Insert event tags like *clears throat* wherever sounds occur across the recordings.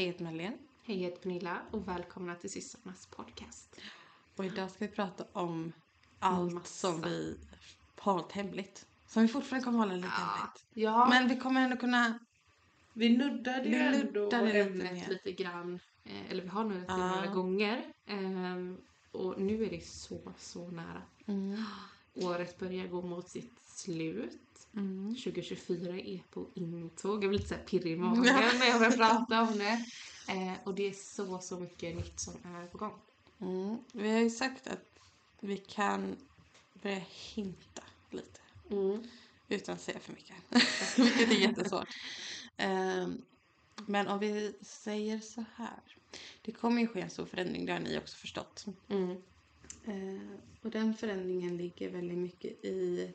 Hej, jag heter Madeleine. Hej, jag heter Pernilla och välkomna till systrarnas podcast. Och idag ska vi prata om allt Massa. som vi har hållit hemligt. Som vi fortfarande kommer hålla lite hemligt. Ja, Men vi kommer ändå kunna... vi nuddade ju ändå lite ämnet mer. lite grann. eh, Eller vi har nuddat det Ja. några gånger. Ehm, Och nu är det så, så nära. Mm. Året börjar gå mot sitt slut. Mm. 2024 är på intåg. Jag blir lite så pirrig i *laughs* magen när jag börjar prata om det. Eh, Och det är så, så mycket nytt som är på gång. Mm. Vi har ju sagt att vi kan börja hinta lite. Utan att säga för mycket. *laughs* Vilket är jättesvårt. Ehm, men om vi säger så här. Det kommer ju ske en stor förändring, det har ni också förstått. Mm. Eh, och den förändringen ligger väldigt mycket i...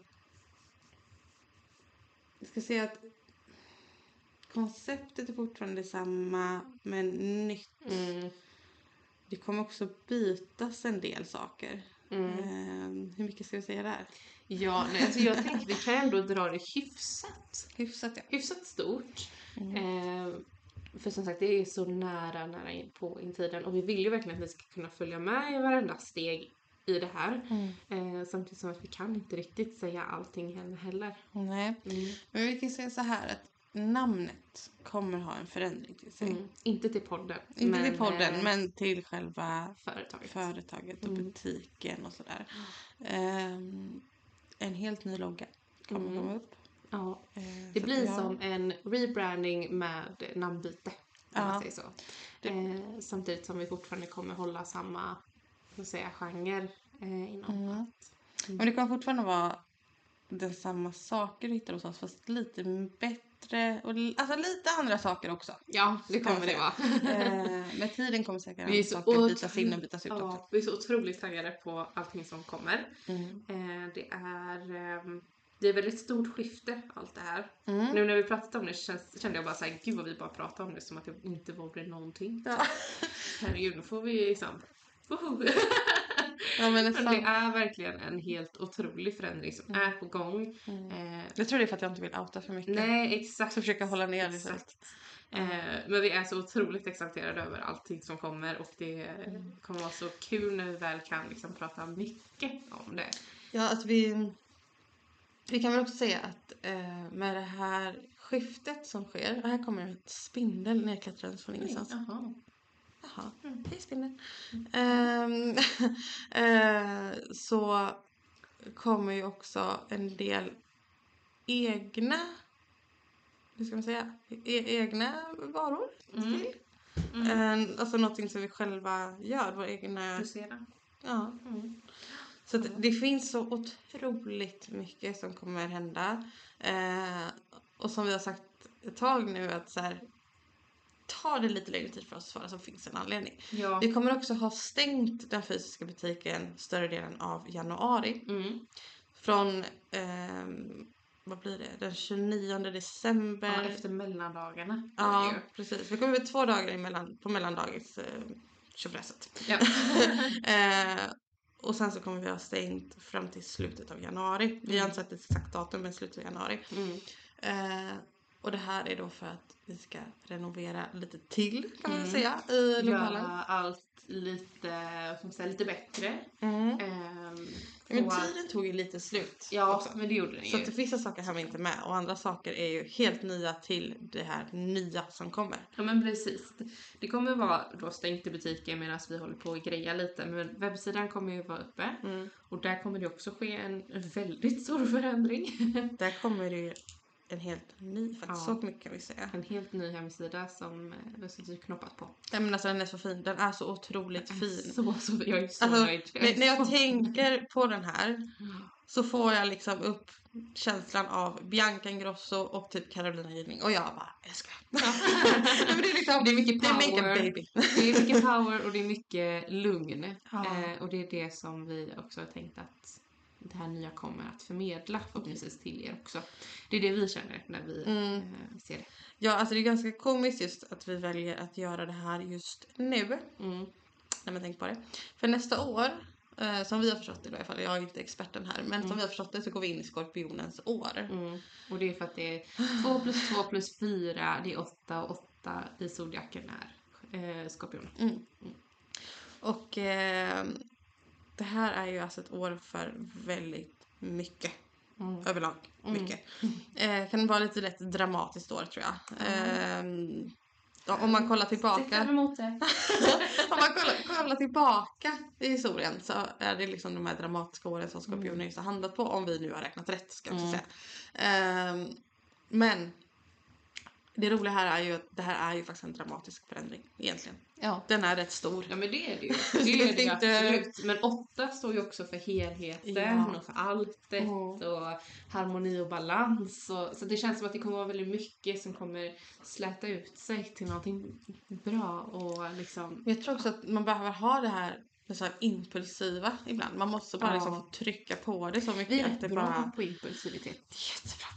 Jag ska säga att konceptet är fortfarande detsamma, men nytt. Mm. Det kommer också bytas en del saker. Mm. Eh, hur mycket ska vi säga där? Ja, nej, alltså jag tänkte vi kan ändå dra det hyfsat. Hyfsat ja. hyfsat stort. Mm. Eh, för som sagt, det är så nära, nära in på in tiden och vi vill ju verkligen att ni ska kunna följa med i varenda steg i det här. Mm. Eh, samtidigt som att vi kan inte riktigt säga allting än heller. Nej, men vi kan säga så här att namnet kommer ha en förändring till sig. Mm. Inte till podden. Inte till podden, eh, men till själva företaget. företaget och Mm. butiken och sådär. Ehm, en helt ny logga kommer Mm. komma upp. ja. Eh, Det så blir har- som en rebranding med namnbyte. Om Ja. man säger så. Eh, samtidigt som vi fortfarande kommer hålla samma vad säga, genre eh, inom Mm. allt. Men det kommer fortfarande vara den samma saker du hittar hos oss fast lite bättre och alltså lite andra saker också. Ja, det kommer det vara. Eh, med tiden kommer säkert andra saker bytas in och bytas ut också. Ja, vi är så otroligt taggade på allting som kommer. Mm. Eh, det är ehm, det är väldigt stort skifte allt det här. Mm. Nu när vi pratat om det känns, kände jag bara såhär, gud vad vi bara pratar om det som att det inte vore någonting. Ja. Herregud, nu får vi liksom... *laughs* Ja, men nästan. det är verkligen en helt otrolig förändring som är på gång. Mm. Eh, Jag tror det är för att jag inte vill outa för mycket. nej, exakt. Så försöka hålla ner det. Exakt. Eh, men vi är så otroligt exalterade över allting som kommer och det Mm. kommer vara så kul när vi väl kan liksom prata mycket om det. Ja, att vi... Vi kan väl också säga att eh, med det här skiftet som sker. Och här kommer en spindel nedklättrandes från ingenstans. Jaha. Jaha, Mm. hej spindel. Ehm, *laughs* eh, så kommer ju också en del egna, hur ska man säga, e- egna varor Mm. till. Mm. Eh, alltså någonting som vi själva gör, vår egna, Frisera. ja. Mm. Så det finns så otroligt mycket som kommer hända. Eh, och som vi har sagt ett tag nu att så här, ta det lite längre tid för oss att svara så finns en anledning. Ja. Vi kommer också ha stängt den fysiska butiken större delen av januari. Mm. Från, ehm, vad blir det, den 29 december. ja, efter mellandagarna. Ja, precis. Vi kommer väl två dagar emellan, på mellandagis eh, tjofräset. Ja. *laughs* eh, och sen så kommer vi ha stängt fram till slutet av januari. Vi har inte satt ett exakt datum men slutet av januari. Mm. Eh, och det här är då för att vi ska renovera lite till kan man Mm. säga i lokalen. Göra allt lite, man säga, lite bättre. Mm. Ehm, Men och tiden tog ju lite slut Ja, också. men det gjorde den Så ju. att vissa saker har vi inte med och andra saker är ju helt nya till det här nya som kommer. Ja men precis. Det kommer vara då stängt i butiken medan vi håller på att greja lite men webbsidan kommer ju vara uppe och där kommer det också ske en väldigt stor förändring. Där kommer det ju en helt ny, faktiskt Ja. så mycket kan vi säga. En helt ny hemsida som vi och knoppat på. Nej men alltså den är så fin, den är så otroligt fin. Så, så, jag är så Alltså, nöjd. när, när jag tänker på den här så får jag liksom upp känslan av Bianca Ingrosso och typ Carolina Gynning och jag bara älskar. *laughs* Men det är liksom, Det är mycket det är power. baby. Det är mycket power och det är mycket lugn. Ja. Eh, och det är det som vi också har tänkt att det här nya kommer att förmedla förhoppningsvis till er också. Det är det vi känner när vi Mm. eh, ser det. Ja alltså det är ganska komiskt just att vi väljer att göra det här just nu. Mm. när man tänker på det. För nästa år, eh, som vi har förstått det i alla fall, jag är inte experten här, men som vi har förstått det så går vi in i skorpionens år. Mm. Och det är för att det är 2 plus 2 plus 4, det är 8 och planeta i zodiaken är eh, skorpion. Mm. Och eh, det här är ju alltså ett år för väldigt mycket. Mm. Överlag mycket. Eh, kan vara lite lätt dramatiskt år tror jag. Eh, ja, om man kollar tillbaka. *laughs* om man kollar, kollar tillbaka i historien så är det liksom de här dramatiska åren som skorpioner just har handlat på. Om vi nu har räknat rätt ska jag också Mm. säga. Ehm, men det roliga här är ju att det här är ju faktiskt en dramatisk förändring egentligen. Ja. Den är rätt stor. Ja men det är det ju. *laughs* Det är det ju inte- absolut. Men åtta står ju också för helheten Ja. och för alltet Mm. och harmoni och balans. Och, så det känns som att det kommer vara väldigt mycket som kommer släta ut sig till någonting bra och liksom... Jag tror också att man behöver ha det här det så här impulsiva ibland. Man måste bara Ja. liksom få trycka på det så mycket Vi är bra bara... på impulsivitet. Jättebra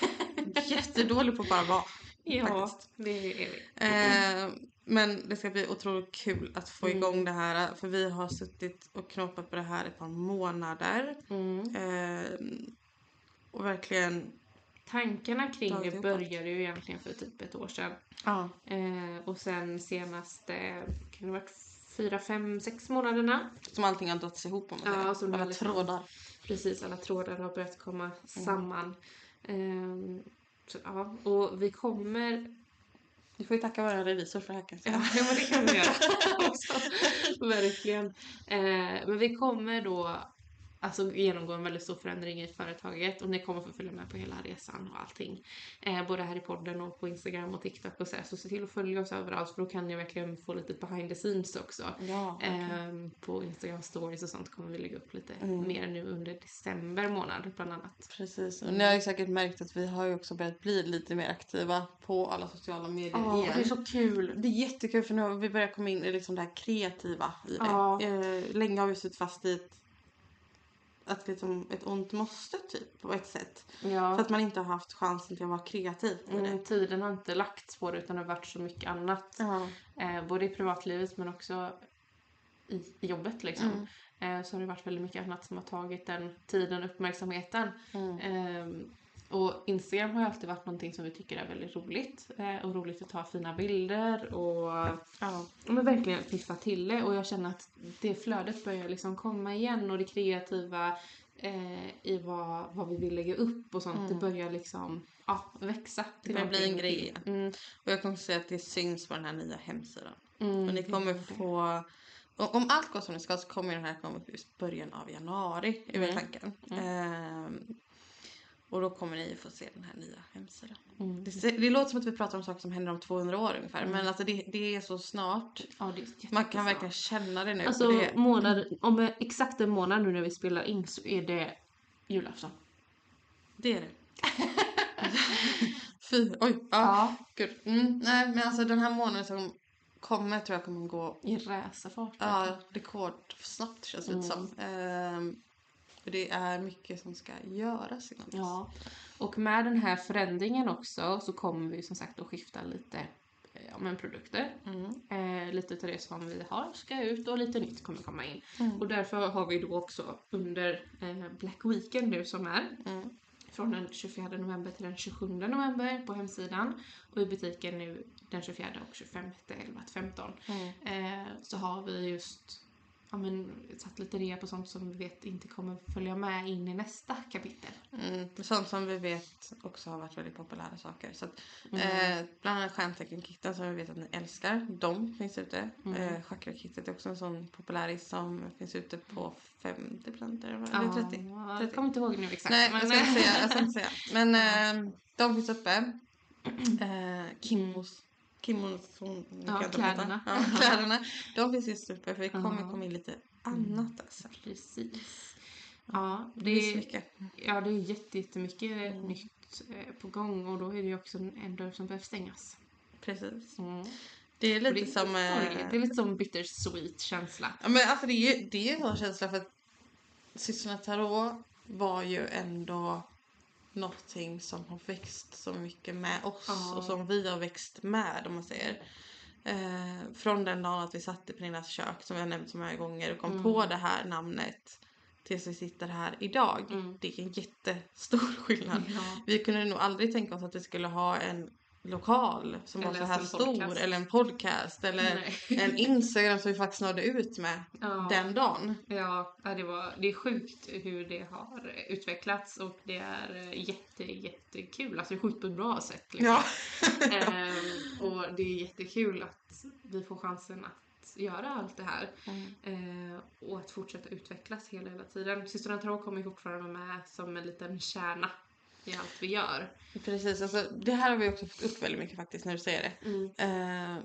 på det. Jättedålig på att bara vara. Ja, Faktiskt. det är vi. Eh, men det ska bli otroligt kul att få Mm. igång det här. För vi har suttit och knåpat på det här ett par månader. Mm. Eh, och verkligen... Tankarna kring det började ju egentligen för typ ett år sedan. Ja. Eh, och sen senaste, kan det varit fyra, fem, sex månaderna Som allting har dragits ihop om man Ja, säger. Alla liksom- trådar. precis alla trådar har börjat komma Mm. samman. Så, ja, och vi kommer... Vi får ju tacka vår revisor för det här kan jag Ja, men det kan vi göra *laughs* också. Verkligen. Eh, men vi kommer då alltså, genomgå en väldigt stor förändring i företaget och ni kommer få följa med på hela resan och allting. Eh, både här i podden och på Instagram och TikTok och så. här. Så se till att följa oss överallt för då kan ni verkligen få lite behind the scenes också. Ja, verkligen. Ehm, på Instagram stories och sånt kommer vi lägga upp lite Mm. mer nu under december månad bland annat. Precis. Och ni har ju säkert märkt att vi har ju också börjat bli lite mer aktiva på alla sociala medier Ja, igen. det är så kul. Det är jättekul för nu har vi börjat komma in i liksom det här kreativa i det. Ja. Eh, länge har vi suttit fast i ett, att liksom ett ont måste typ på ett sätt. Ja. För att man inte har haft chansen till att vara kreativ. Mm, tiden har inte lagts på det utan det har varit så mycket annat. Ja. Eh, både i privatlivet men också i, i jobbet liksom. Mm. Eh, så har det varit väldigt mycket annat som har tagit den tiden och uppmärksamheten. Mm. Ehm, och Instagram har ju alltid varit någonting som vi tycker är väldigt roligt. Eh, och roligt att ta fina bilder och Ja. Men verkligen piffa till det och jag känner att det flödet börjar liksom komma igen och det kreativa eh, i vad, vad vi vill lägga upp och sånt det Mm. börjar liksom ja, växa. Det börjar bli en grej igen. Mm, Och jag kommer säga att det syns på den här nya hemsidan. mm, Och ni kommer få... Om allt går som det ska så kommer den här komma upp i början av januari, är Mm. tanken. Ehm, och då kommer ni få se den här nya hemsidan. Mm. Det, det låter som att vi pratar om saker som händer om 200 år ungefär. Mm. Men alltså det, det är så snart. Ja, är Man kan verkligen känna det nu. Alltså det, månad, om exakt en månad nu när vi spelar in så är det julafton. det är det. *laughs* Fy, oj. Ja, gud. Mm, nej men alltså den här månaden som kommer tror jag kommer gå I racerfart. Ja, rekordsnabbt känns det Mm. som. Ehm, för det är mycket som ska göras innan dess. Ja, och med den här förändringen också så kommer vi som sagt att skifta lite eh, ja, men produkter. Mm. Eh, lite av det som vi har ska ut och lite nytt kommer komma in. Mm. Och därför har vi då också under eh, Black Weekend nu som är Mm. från den 24 november till den 27 november på hemsidan och i butiken nu den 24 och 25 11 15 Mm. eh, så har vi just ja, men, satt lite rea på sånt som vi vet inte kommer följa med in i nästa kapitel. Mm. Sånt som vi vet också har varit väldigt populära saker. Så att, Mm. eh, bland annat stjärntecken-kitten som vi vet att ni älskar. De finns ute. Mm. Eh, Chakra-kittet är också en sån populäris som finns ute på 50 eller Ja, eller 30. Jag 30. kommer inte ihåg nu exakt. Nej, men, jag ska inte säga. Jag ska inte säga. Men eh, de finns uppe. *clears throat* Eh, Kimmos. Inte prata. kläderna. Ja, *laughs* kläderna. De finns just uppe för det kommer Ja. komma in lite annat alltså. Precis. Ja, Det det är mycket. ja, det är jätte, jättemycket Mm. nytt eh, på gång och då är det ju också en dörr som behöver stängas. Precis. Mm. Det är lite det är som... eh, sorgligt. Det är lite som bittersweet känsla. Ja, men alltså det är ju det är ju en sån känsla för att Systrarna Tarot var ju ändå någonting som har växt så mycket med oss Ja. och som vi har växt med om man säger. Eh, från den dagen att vi satt i Pernillas kök som har nämnt så många gånger och kom Mm. på det här namnet tills vi sitter här idag. Mm. Det är en jättestor *laughs* skillnad. Ja. Vi kunde nog aldrig tänka oss att vi skulle ha en lokal som var Eller så här stor podcast. eller en podcast eller Nej. en Instagram som vi faktiskt nådde ut med Ja. den dagen. Ja, det, var, det är sjukt hur det har utvecklats och det är eh, jätte, jättekul. Alltså sjukt på ett bra sätt. Liksom. Ja. *laughs* Ehm, och det är jättekul att vi får chansen att göra allt det här. Eh, och att fortsätta utvecklas hela, hela tiden. Systrarna Tarot kommer fortfarande med som en liten kärna i allt vi gör. Precis, alltså, det här har vi också fått upp väldigt mycket faktiskt när du säger det. Mm. Eh,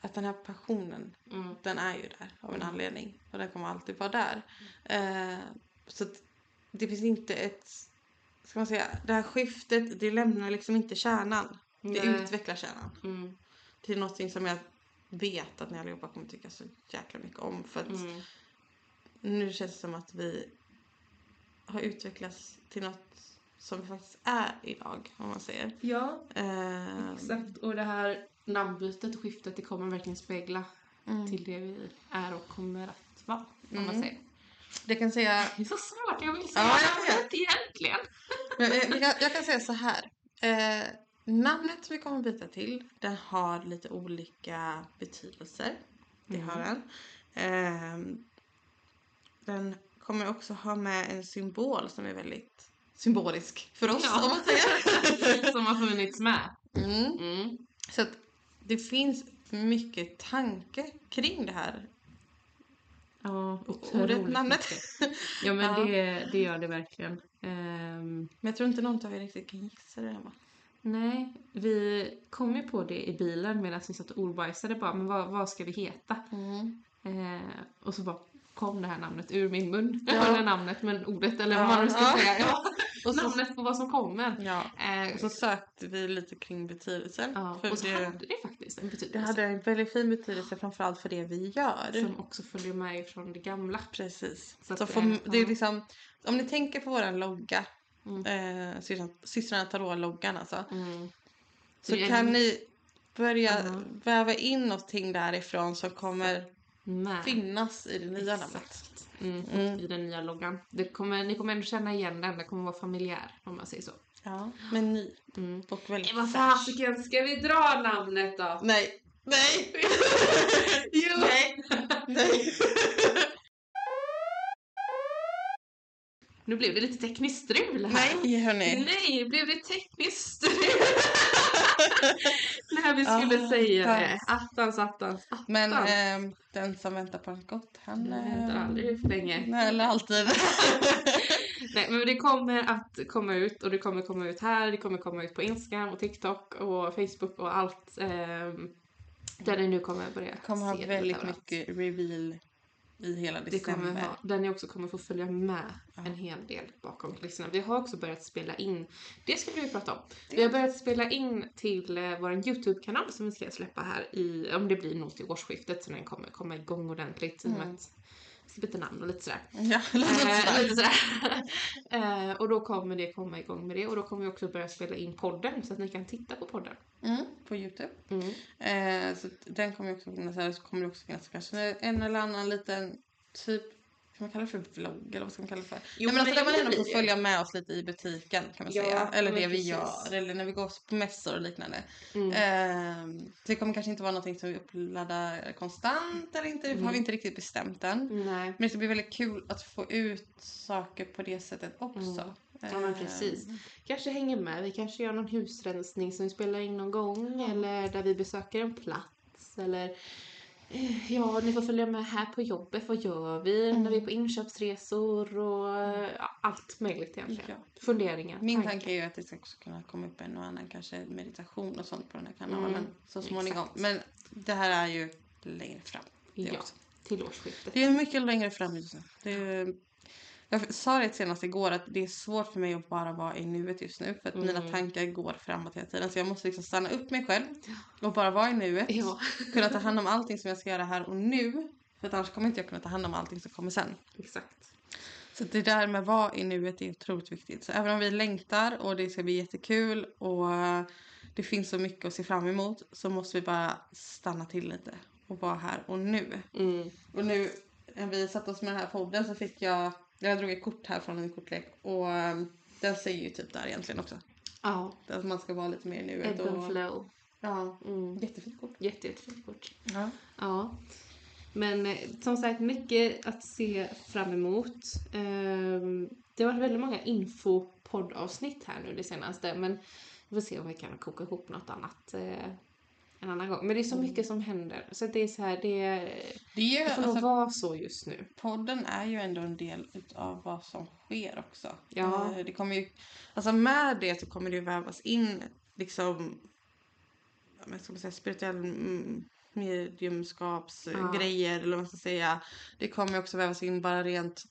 att den här passionen, Mm. den är ju där av en Mm. anledning. Och den kommer alltid vara där. Eh, så att det finns inte ett, ska man säga, det här skiftet, det lämnar liksom inte kärnan. Det Nej. utvecklar kärnan. Mm. Till någonting som jag vet att ni allihopa kommer tycka så jäkla mycket om. För att Mm. nu känns det som att vi har utvecklats till något som vi faktiskt är idag, om man säger. Ja, Eh, exakt. Och det här namnbytet och skiftet det kommer verkligen spegla mm. till det vi är och kommer att vara. Om man Mm. säger. Det kan säga, Det är så svårt, jag vill säga Ja, jag vet. egentligen. jag, jag, kan- jag kan säga så här. Eh, namnet som vi kommer byta till, den har lite olika betydelser. Det Mm. har den. Eh, den kommer också ha med en symbol som är väldigt symbolisk för oss, Ja. om man säger. *laughs* Som har funnits med. Mm. Mm. Så att det finns mycket tanke kring det här Ja, ordet, namnet. Ja men *laughs* Ja. Det, det gör det verkligen. Ehm, Men jag tror inte någon av er riktigt kan gissa det. Va? nej, vi kom ju på det i bilen medan vi satt och ordbajsade bara, men vad, vad ska vi heta? Eh, och så bara kom det här namnet ur min mun. *laughs* Ja. Eller namnet, men ordet eller Ja, vad man nu ska ja. säga. Ja. *laughs* Och så, namnet på vad som kommer. ja. Eh, så sökte vi lite kring betydelsen. ja, för och så det, hade det faktiskt en det betydelse. hade en väldigt fin betydelse framförallt för det vi gör. Som också följer med ifrån det gamla. Precis. Så Så eh, det är liksom, om ni tänker på våran logga, Mm. eh, systrarna- systrarna Tarot-loggan alltså. Mm. Så Det är kan en- ni börja Ja. väva in någonting därifrån som kommer Med. finnas i det nya namnet. Exakt. Mm, Mm. I den nya loggan. Det kommer, ni kommer ändå känna igen den, den kommer vara familjär om man säger så. Ja, men ny Mm. och väldigt Vad fasiken, ska vi dra namnet då? Nej. Nej. *laughs* jo! Nej. Nej. Nu blev det lite tekniskt strul här. Nej hörni. Nej, blev det tekniskt strul? *laughs* När vi skulle Ah, säga det. attans. Attans, attans. Men ehm, den som väntar på något gott han... eh, väntar aldrig för länge. Nej, eller alltid. *laughs* Nej, men det kommer att komma ut och det kommer komma ut här, det kommer komma ut på Instagram och TikTok och Facebook och allt. ehm, där det nu kommer börja kommer ha väldigt mycket reveal i hela Det december. kommer ha, där ni också kommer få följa med Ja. en hel del bakom kulisserna. Vi har också börjat spela in, det ska vi prata om. Vi har börjat spela in till eh, vår YouTube-kanal som vi ska släppa här i, om det blir nog till årsskiftet så den kommer komma igång ordentligt. I och med Mm. att ska byta namn och lite sådär. Ja, *laughs* lite Eh, sådär. lite sådär. *laughs* eh, och då kommer det komma igång med det och då kommer vi också börja spela in podden så att ni kan titta på podden. Mm, på Youtube. Mm. Eh, så den kommer också finnas här. Så kommer det också finnas kanske en eller annan liten typ kan man kalla det för vlogg eller vad ska man kalla det för? Jo, Nej, men alltså där man ändå får följa med oss lite i butiken kan man Ja, säga. Eller det vi precis. gör. Eller när vi går på mässor och liknande. Mm. Eh, det kommer kanske inte vara någonting som vi uppladdar konstant eller inte. Det har Mm. vi inte riktigt bestämt än. Nej. Men det ska bli väldigt kul att få ut saker på det sättet också. Mm. Ja men precis. Kanske hänger med. Vi kanske gör någon husrensning som vi spelar in någon gång. Eller där vi besöker en plats. Eller ja, ni får följa med här på jobbet. Vad gör vi Mm. när vi är på inköpsresor och allt möjligt egentligen. Ja. Funderingar. Min tanke är ju att det ska också kunna komma upp en och annan kanske meditation och sånt på den här kanalen Mm, så småningom. exakt. Men det här är ju längre fram. Det Ja, också. till årsskiftet. Det är mycket längre fram just nu. Det är, jag sa det senast igår att det är svårt för mig att bara vara i nuet just nu för att mina Mm. tankar går framåt hela tiden. Så jag måste liksom stanna upp mig själv och bara vara i nuet. Ja, *laughs* Kunna ta hand om allting som jag ska göra här och nu. För att annars kommer inte jag kunna ta hand om allting som kommer sen. exakt. Så det där med att vara i nuet är otroligt viktigt. Så även om vi längtar och det ska bli jättekul och eh, det finns så mycket att se fram emot så måste vi bara stanna till lite och vara här och nu. Mm. Och nu när vi satte oss med den här podden så fick jag, jag drog ett kort här från en kortlek och eh, den säger ju typ där egentligen också. Ja. Att man ska vara lite mer i nuet. Ebb and flow. Ja, Mm. jättefint kort. Jätte, jättefint kort. Ja. Ja. Men eh, som sagt, mycket att se fram emot. Ehm, det har varit väldigt många infopoddavsnitt här nu det senaste. Men vi får se om vi kan koka ihop något annat eh, en annan gång. Men det är så Mm. mycket som händer. Så det är så här, det, Det, är det får nog alltså, vara så just nu. podden är ju ändå en del av vad som sker också. Ja. Eh, Det kommer ju, alltså med det så kommer det ju vävas in liksom, ja, men ska man säga, spirituell mediumskapsgrejer eller vad man ska säga. Det kommer ju också vävas in bara rent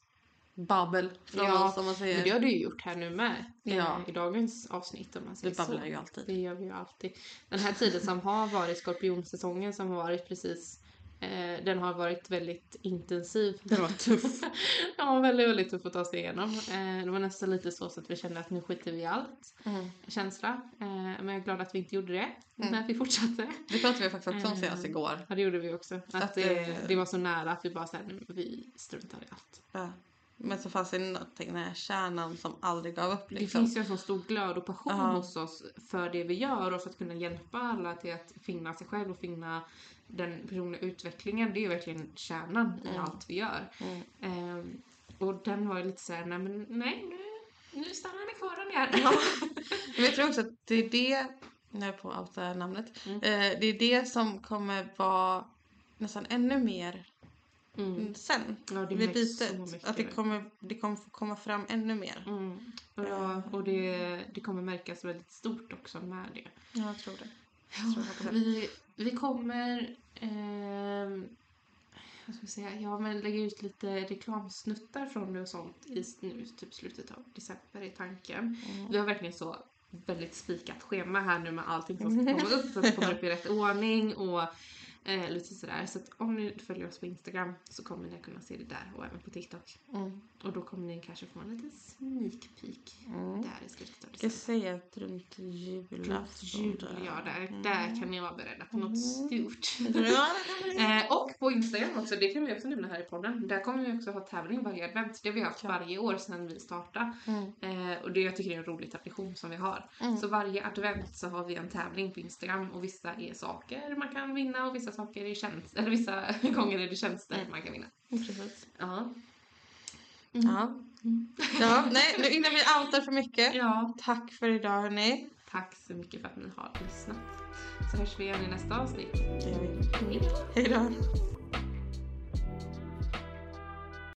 babbel från Ja, oss om man säger. Men det har du ju gjort här nu med. Ja. I dagens avsnitt om man Vi säger så. babblar ju alltid. Det gör vi ju alltid. Den här tiden som har varit skorpionsäsongen som har varit precis eh, den har varit väldigt intensiv. Den var tuff. *laughs* ja, väldigt, väldigt tuff att ta sig igenom. Eh, det var nästan lite så, så att vi kände att nu skiter vi i allt. Mm. Känsla. Eh, men jag är glad att vi inte gjorde det. Mm. När vi fortsatte. Det pratade vi faktiskt också om senast igår. Ja, det gjorde vi också. Att, att, det, det var så nära att vi bara nu vi struntar i allt. Ja. Men så fanns det någonting, den här kärnan som aldrig gav upp. Det Liksom. finns ju en sån stor glöd och passion Ja. hos oss för det vi gör och för att kunna hjälpa alla till att finna sig själv och finna den personliga utvecklingen. Det är ju verkligen kärnan i Mm. allt vi gör. Mm. Ehm, och den var ju lite såhär, nej men nej nu, nu stannar ni kvar där nere. Ja. *laughs* Men jag tror också att det är det, jag är på outa namnet, Mm. eh, det är det som kommer vara nästan ännu mer Mm. sen. Ja, det vid så bytet. Att det kommer, det kommer få komma fram ännu mer. Mm. Ja, och det, det kommer märkas väldigt stort också med det. Ja, jag tror det. Jag tror det. Vi, vi kommer ehm, vad ska vi säga, ja, men lägga ut lite reklamsnuttar från det och sånt i nu, typ slutet av december i tanken. Mm. Vi har verkligen så väldigt spikat schema här nu med allting som ska komma upp. Att det kommer *laughs* upp i rätt ordning och eh, lite sådär. Så att om ni följer oss på Instagram så kommer ni kunna se det där och även på TikTok. Mm. Och då kommer ni kanske få en liten sneak peek Mm. där i slutet av Jag december. säga att runt julafton. Jul, ja, där, Mm. där kan ni vara beredda på något stort. Kan bli. *laughs* Eh, och på Instagram också, det kan vi också nämna här i podden. Där kommer vi också ha tävling varje advent. Det har vi haft Ja. varje år sedan vi startade. Mm. Eh, och det jag tycker är en rolig tradition som vi har. Mm. Så varje advent så har vi en tävling på Instagram och vissa är saker man kan vinna och vissa saker är tjänst, eller vissa *laughs* gånger är det tjänster Mm. man kan vinna. Precis. Ja. Mm. Ja. ja, nej, nu innan vi outar för mycket. ja. Tack för idag hörni. Tack så mycket för att ni har lyssnat. Så hörs vi igen i nästa avsnitt. Hej då.